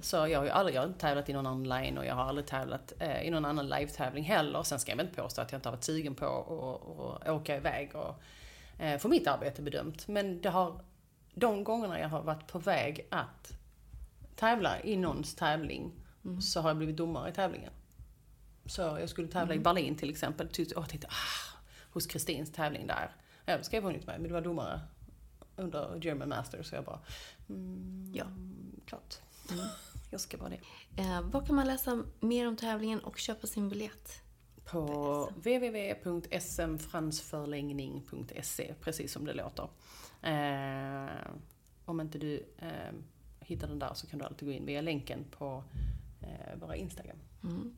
B: Så jag har ju aldrig jag har inte tävlat i någon online och jag har aldrig tävlat eh, i någon annan live-tävling heller. Sen ska jag väl inte påstå att jag inte har varit sugen på att att åka iväg och eh, få mitt arbete bedömt. Men det har, de gångerna jag har varit på väg att tävla i någons tävling så har jag blivit domare i tävlingen. Så jag skulle tävla i Berlin till exempel. Åh, jag tänkte, ah, hos Kristins tävling där. Ja, då ska jag vunnit med, men det var domare under German Masters. Så jag bara, mm,
A: Ja.
B: klart. Jag ska vara det.
A: Eh, var kan man läsa mer om tävlingen och köpa sin biljett?
B: På www.smfransförlängning.se, precis som det låter. Eh, om inte du eh, hittar den där så kan du alltid gå in via länken på eh, våra Instagram,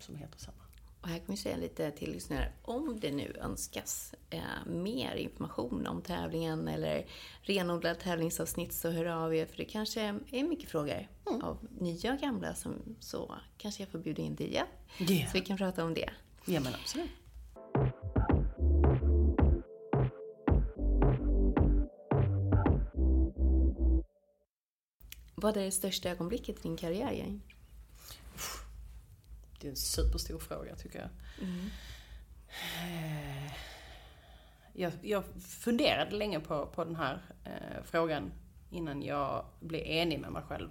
B: som heter samma.
A: Och här kan vi säga lite till lyssnare, om det nu önskas eh, mer information om tävlingen eller renodlad tävlingsavsnitt så hör av er, för det kanske är mycket frågor av nya och gamla, som, så kanske jag får bjuda in Dia,
B: Yeah.
A: så vi kan prata om det.
B: Ja men absolut.
A: Vad är det största ögonblicket i din karriär, Jane?
B: Det är en superstor fråga tycker jag. Eh, jag. Jag funderade länge på, på den här eh, frågan innan jag blev enig med mig själv.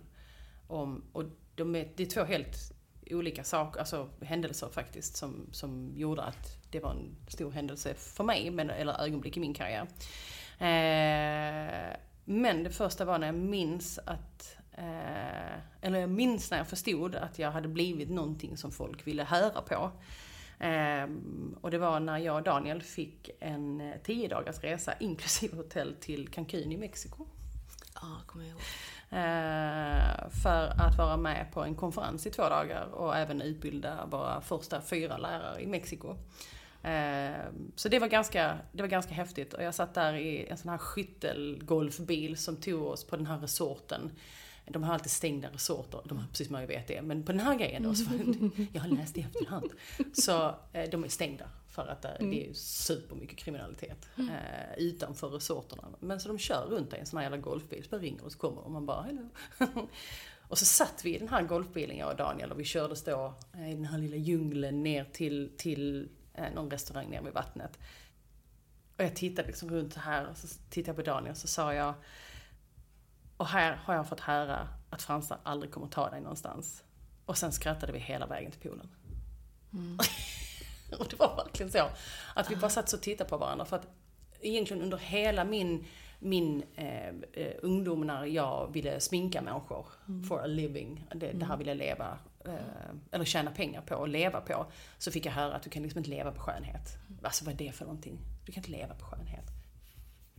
B: Om, och de är, det är två helt olika saker, alltså händelser faktiskt, som, som gjorde att det var en stor händelse för mig, men, eller ögonblick i min karriär. Eh, men det första var när jag minns att, eh, eller jag minns när jag förstod att jag hade blivit någonting som folk ville höra på. Ehm, och det var när jag och Daniel fick en 10 dagars resa inklusive hotell till Cancun i Mexiko.
A: Ja, kommer jag ihåg.
B: Eh, för att vara med på en konferens i två dagar och även utbilda våra första fyra lärare i Mexiko. Eh, så det var, ganska, det var ganska häftigt och jag satt där i en sån här skyttelgolfbil som tog oss på den här resorten. De har alltid stängda resorter, de har precis som jag vet det. Men på den här grejen då, så det, jag har läst i efterhand. Så eh, de är stängda för att det är supermycket kriminalitet eh, utanför resorterna. Men så de kör runt i en sån här jävla golfbil, så bara ringer och så kommer och man bara hello. och så satt vi i den här golfbilen jag och Daniel och vi kördes då i den här lilla djungeln ner till, till eh, någon restaurang nere vid vattnet. Och jag tittade liksom runt så här och så tittade jag på Daniel och så sa jag och här har jag fått höra att fransar aldrig kommer ta dig någonstans. Och sen skrattade vi hela vägen till poolen. Mm. och det var verkligen så. Att vi bara satt och tittade på varandra. För att egentligen under hela min, min eh, eh, ungdom när jag ville sminka människor mm. for a living. Det, det här mm. ville jag leva, eh, eller tjäna pengar på och leva på. Så fick jag höra att du kan liksom inte leva på skönhet. Alltså vad är det för någonting? Du kan inte leva på skönhet.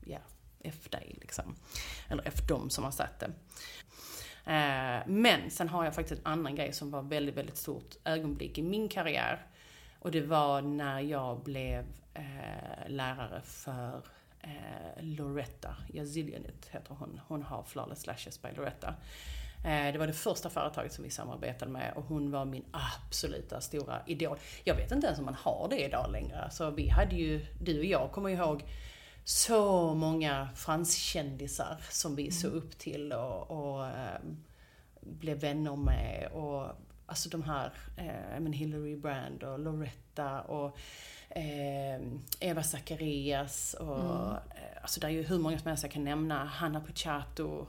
B: Ja, F dig liksom. Eller F dem som har satt det. Eh, men sen har jag faktiskt en annan grej som var väldigt, väldigt stort ögonblick i min karriär. Och det var när jag blev eh, lärare för eh, Loretta Yazilianit heter hon. Hon har Flawless Lashes by Loretta. Eh, det var det första företaget som vi samarbetade med och hon var min absoluta stora idol. Jag vet inte ens om man har det idag längre. Alltså vi hade ju, du och jag kommer ihåg så många franskändisar som vi såg upp till och, och äh, blev vänner med. Och, alltså de här, äh, men Hillary Brand och Loretta och äh, Eva Zacharias och mm. alltså det är ju hur många som helst jag kan nämna. Hanna Puchato,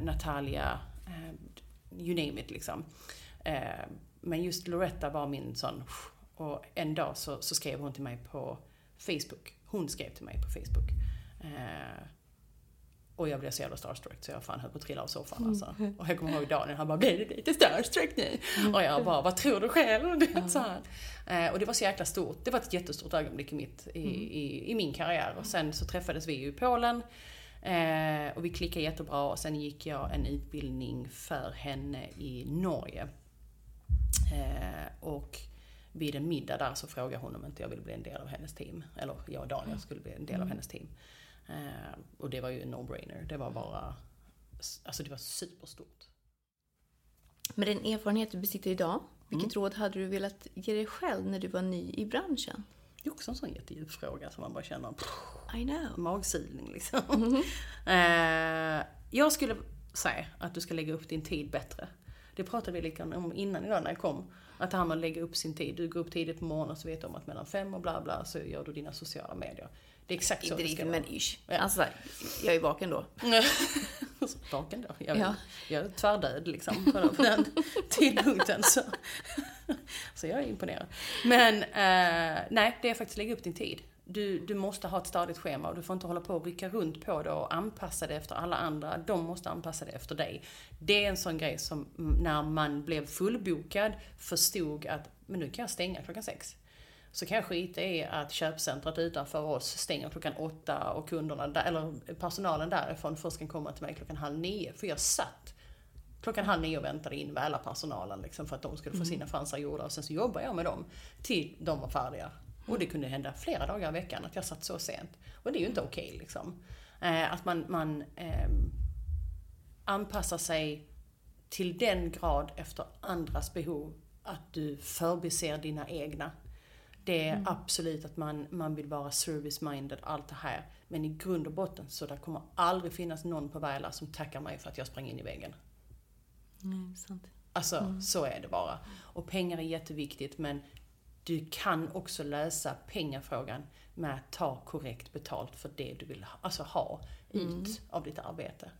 B: Natalia, you name it liksom. men just Loretta var min sån, och en dag så, så skrev hon till mig på Facebook hon skrev till mig på Facebook. Eh, och jag blev så jävla starstruck så jag fan höll på att trilla av soffan mm. alltså. Och jag kommer ihåg Daniel, han bara blir du lite starstruck nu? Mm. Och jag bara, vad tror du själv? Mm. Så eh, och det var så jäkla stort. Det var ett jättestort ögonblick i, mitt, i, mm. i, i min karriär. Och sen så träffades vi ju i Polen. Eh, och vi klickade jättebra och sen gick jag en utbildning för henne i Norge. Eh, och vid en middag där så frågade hon om inte jag ville bli en del av hennes team. Eller jag och Daniel skulle bli en del av mm. hennes team. Eh, och det var ju en no-brainer. Det var bara, alltså det var superstort.
A: Med den erfarenhet du besitter idag, vilket mm. råd hade du velat ge dig själv när du var ny i branschen?
B: Det är också en sån jättedjup fråga som man bara känner
A: I know.
B: magsilning liksom. Mm eh, jag skulle säga att du ska lägga upp din tid bättre. Det pratade vi lite om innan idag när jag kom. Att det här med att lägga upp sin tid. Du går upp tidigt på morgonen så vet du om att mellan fem och bla bla så gör du dina sociala medier. Det är exakt så
A: ska vara. men ish. Ja. Alltså, jag är vaken då.
B: vaken då? Jag, ja. jag är tvärdöd liksom på den tidpunkten. Så. så jag är imponerad. Men eh, nej, det är faktiskt lägga upp din tid. Du, du måste ha ett stadigt schema och du får inte hålla på och rycka runt på det och anpassa det efter alla andra. De måste anpassa det efter dig. Det är en sån grej som när man blev fullbokad förstod att men nu kan jag stänga klockan sex. Så kan jag skita i att köpcentret utanför oss stänger klockan åtta och kunderna, där, eller personalen därifrån först kan komma till mig klockan halv nio. För jag satt klockan halv nio och väntade in hela personalen liksom, för att de skulle få mm. sina fransar gjorda. Och sen så jobbar jag med dem till de var färdiga. Och det kunde hända flera dagar i veckan att jag satt så sent. Och det är ju inte okej okay, liksom. Eh, att man, man eh, anpassar sig till den grad efter andras behov att du förbiser dina egna. Det är mm. absolut att man, man vill vara service-minded, allt det här. Men i grund och botten så det kommer aldrig finnas någon på Väla som tackar mig för att jag sprang in i väggen.
A: Nej, sant.
B: Alltså, mm. så är det bara. Och pengar är jätteviktigt men du kan också lösa pengafrågan med att ta korrekt betalt för det du vill ha, alltså ha ut mm. av ditt arbete.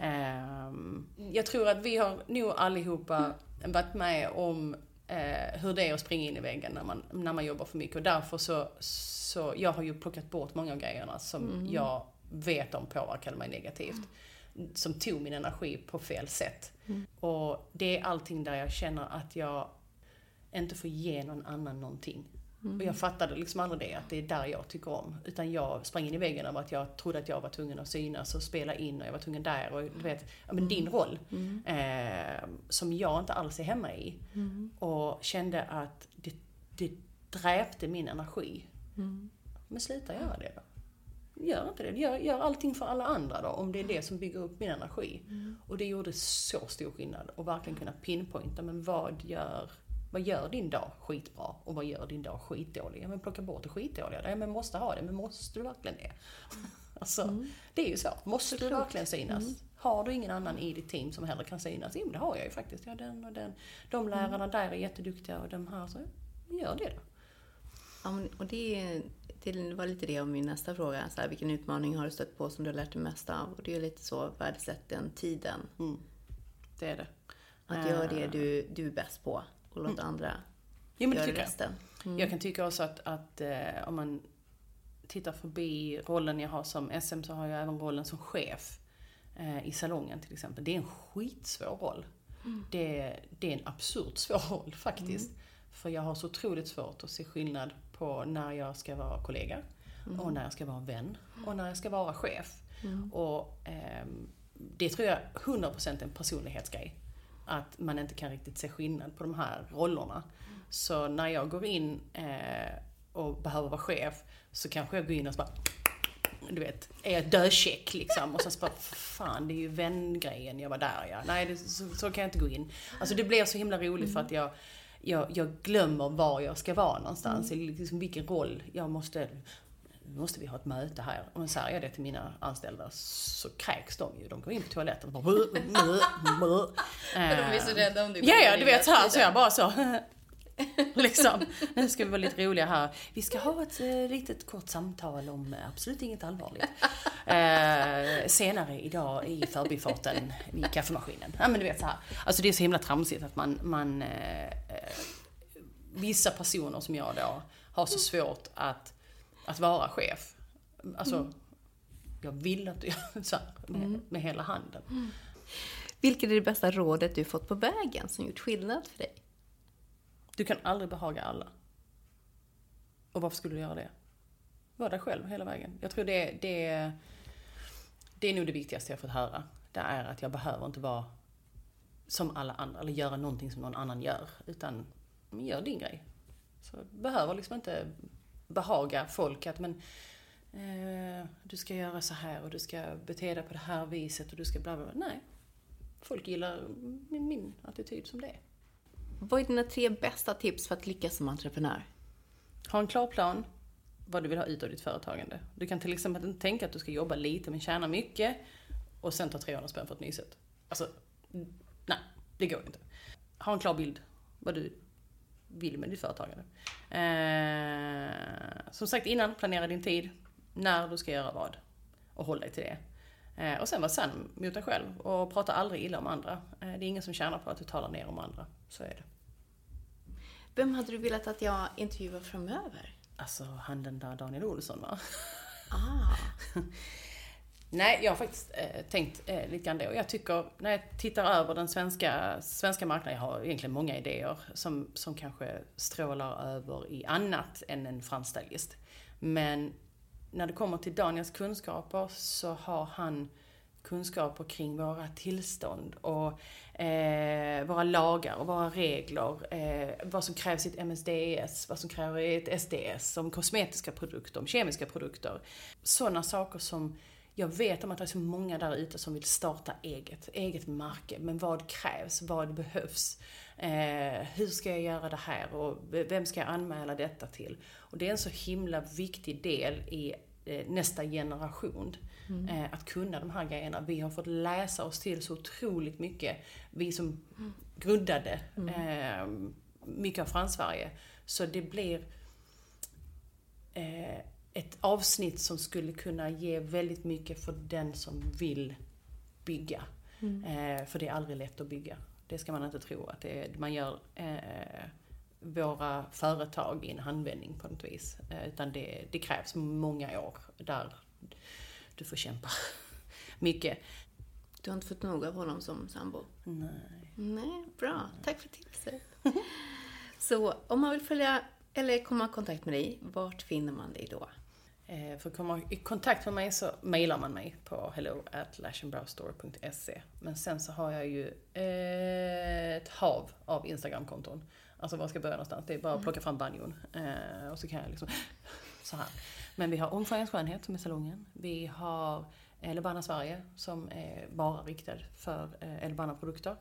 B: Mm. jag tror att vi har nog allihopa varit med om uh, hur det är att springa in i väggen när man, när man jobbar för mycket. Och därför så, så jag har ju plockat bort många av grejerna som mm. jag vet om påverkade mig negativt. Som tog min energi på fel sätt. Mm. Och det är allting där jag känner att jag inte få ge någon annan någonting. Och jag fattade liksom aldrig det, att det är där jag tycker om. Utan jag sprang in i väggen av att jag trodde att jag var tvungen att synas och spela in och jag var tvungen där och du vet, ja men din roll. Eh, som jag inte alls är hemma i. Och kände att det, det dräpte min energi. Men sluta göra det då. Gör inte det. Gör, gör allting för alla andra då, om det är det som bygger upp min energi. Och det gjorde så stor skillnad. Och verkligen kunna pinpointa, men vad gör, vad gör din dag skitbra? Och vad gör din dag skitdålig? Ja men plocka bort det skitdåliga. Ja men måste ha det, men måste du verkligen det? Alltså, det är ju så. Måste du verkligen synas? Har du ingen annan i ditt team som heller kan synas? Jo, det har jag ju faktiskt. Ja, den och den. De lärarna där är jätteduktiga och de här, så gör det då.
A: Ja, och det, det var lite det av min nästa fråga. Så här, vilken utmaning har du stött på som du har lärt dig mest av? Och det är lite så, värdesätt den tiden.
B: Mm. Det är det.
A: Att göra det du, du är bäst på och låta andra
B: Jo, men
A: göra
B: tycker jag.
A: resten.
B: Jag kan tycka också att, att eh, om man tittar förbi rollen jag har som SM så har jag även rollen som chef eh, i salongen till exempel. Det är en skitsvår roll. Det, det är en absurt svår roll faktiskt. För jag har så otroligt svårt att se skillnad på när jag ska vara kollega och när jag ska vara vän och när jag ska vara chef. Och ehm, det tror jag 100% är en personlighetsgrej. Att man inte kan riktigt se skillnad på de här rollerna. Så när jag går in eh, och behöver vara chef så kanske jag går in och så bara du vet, är jag dödcheck liksom? Och sen så bara, fan det är ju vängrejen, jag var där ja. Nej, det, så, så kan jag inte gå in. Alltså det blir så himla roligt för att jag, jag, jag glömmer var jag ska vara någonstans, eller liksom vilken roll jag måste nu måste vi ha ett möte här. Och när säger jag det till mina anställda så kräks de ju. De går in på toaletten och bara...
A: De är så rädda om du
B: Ja, ja, du vet så här, så jag bara så. liksom. Nu ska vi vara lite roliga här. Vi ska ha ett eh, litet kort samtal om eh, absolut inget allvarligt. Eh, senare idag i förbifarten vid kaffemaskinen. Ja men du vet så här. Alltså det är så himla tramsigt att man, man eh, eh, vissa personer som jag då har så svårt att, att vara chef. Alltså, jag vill att du gör så här med, med hela handen.
A: Vilket är det bästa rådet du fått på vägen som gjort skillnad för dig?
B: Du kan aldrig behaga alla. Och varför skulle du göra det? Var dig själv hela vägen. Jag tror det, det, det är nog det viktigaste jag fått höra. Det är att jag behöver inte vara som alla andra, eller göra någonting som någon annan gör. Utan gör din grej. Så jag behöver liksom inte behaga folk att men eh, du ska göra så här och du ska bete dig på det här viset och du ska bla bla bla. Nej. Folk gillar min, min attityd som det är.
A: Vad är dina tre bästa tips för att lyckas som entreprenör?
B: Ha en klar plan vad du vill ha ut av ditt företagande. Du kan till exempel inte tänka att du ska jobba lite men tjäna mycket och sen ta 300 spänn för ett nyset. Alltså, nej, det går inte. Ha en klar bild vad du vill med ditt företagande. Eh, som sagt innan, planera din tid, när du ska göra vad och håll dig till det. Eh, och sen var sann mot dig själv och prata aldrig illa om andra. Eh, det är ingen som tjänar på att du talar ner om andra. Så är det.
A: Vem hade du velat att jag intervjuar framöver?
B: Alltså han den där Daniel Olsson va?
A: Ah,
B: Nej, jag har faktiskt eh, tänkt eh, lite grann det. Och jag tycker, när jag tittar över den svenska, svenska marknaden, jag har egentligen många idéer som, som kanske strålar över i annat än en fransstylist. Men när det kommer till Daniels kunskaper så har han kunskaper kring våra tillstånd och eh, våra lagar och våra regler. Eh, vad som krävs i ett MSDS, vad som krävs i ett SDS, om kosmetiska produkter, om kemiska produkter. Sådana saker som jag vet om att det är så många där ute som vill starta eget, eget märke. Men vad krävs? Vad behövs? Eh, hur ska jag göra det här? Och vem ska jag anmäla detta till? Och det är en så himla viktig del i eh, nästa generation. Eh, att kunna de här grejerna. Vi har fått läsa oss till så otroligt mycket. Vi som grundade eh, mycket av Frans-Sverige. Så det blir ett avsnitt som skulle kunna ge väldigt mycket för den som vill bygga. Eh, för det är aldrig lätt att bygga. Det ska man inte tro att det är. Man gör eh, våra företag i en handvändning på något vis. Eh, utan det, det krävs många år där du får kämpa mycket.
A: du har inte fått nog av honom som sambo?
B: Nej.
A: Nej, bra. Tack för tipset. Så om man vill följa eller komma i kontakt med dig, vart finner man dig då?
B: Eh, för att komma i kontakt med mig så mejlar man mig på hello at lashandbrowstore.se. Men sen så har jag ju eh, ett hav av Instagramkonton. Alltså var ska jag börja någonstans? Det är bara att plocka fram banjon. Eh, och så kan jag liksom så här. Men vi har Omfärgens skönhet som är salongen. Vi har Elebana Sverige som är bara riktad för Elebana-produkter.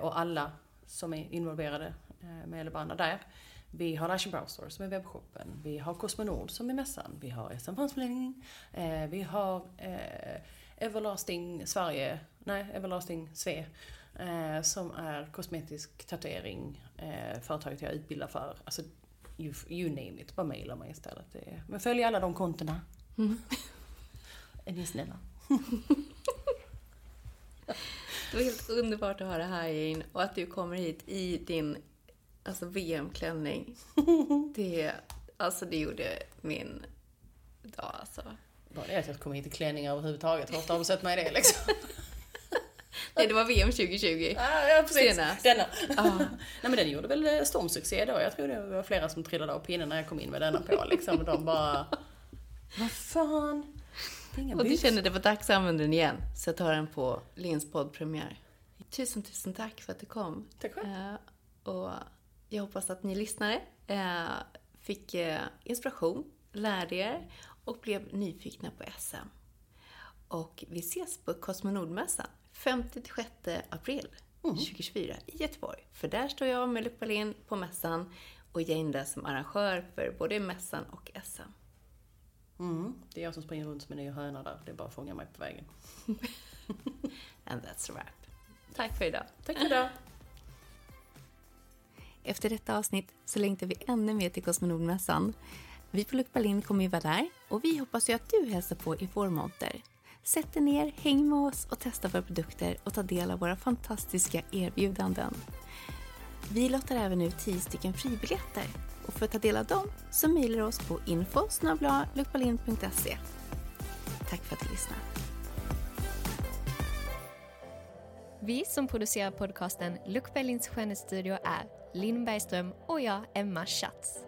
B: Och alla som är involverade med Elebana där vi har Lash Brow Store som är webbshoppen. Vi har Cosmonord som är mässan. Vi har SM Fransförlängning. Eh, vi har eh, Everlasting Sverige, nej Everlasting Sve. Eh, som är kosmetisk tatuering, eh, företaget jag utbildar för. Alltså, you, you name it, bara mejla mig istället. Det, men följ alla de kontona. Mm. är ni snälla?
A: Det var helt underbart att höra här in och att du kommer hit i din Alltså VM-klänning. Det, alltså det gjorde min dag alltså.
B: Bara det att jag kom hit i klänningar överhuvudtaget. Hur ofta har du sett mig i det liksom?
A: Nej, det var VM 2020.
B: Ah, ja, precis. Senast. Denna. Ah. Nej, men den gjorde väl eh, stormsuccé då. Jag tror det var flera som trillade av pinnen när jag kom in med denna på. Liksom. De bara... Vad fan?
A: Och du kände det var dags att använda den igen. Så jag tar den på Lins poddpremiär. Tusen, tusen tack för att du kom.
B: Tack själv. Uh,
A: och jag hoppas att ni lyssnare eh, fick eh, inspiration, lärde er och blev nyfikna på SM. Och vi ses på Cosmonordmässan 5-6 april mm. 2024 i Göteborg. För där står jag med Luc Wallin på mässan och Jane som arrangör för både mässan och SM.
B: Mm. Det är jag som springer runt som en ny höna där. Det är bara att fånga mig på vägen.
A: And that's a wrap. Tack för idag.
B: Tack för idag.
A: Efter detta avsnitt så längtar vi ännu mer till Kosmonodmässan. Vi på Luc Berlin kommer ju vara där och vi hoppas ju att du hälsar på i vår monter. Sätt dig ner, häng med oss och testa våra produkter och ta del av våra fantastiska erbjudanden. Vi lottar även ut 10 stycken fribiljetter och för att ta del av dem så mejlar du oss på info Tack för att du lyssnade.
C: Vi som producerar podcasten Luc Berlins skönhetsstudio är Linn Bergström och jag, Emma Schatz.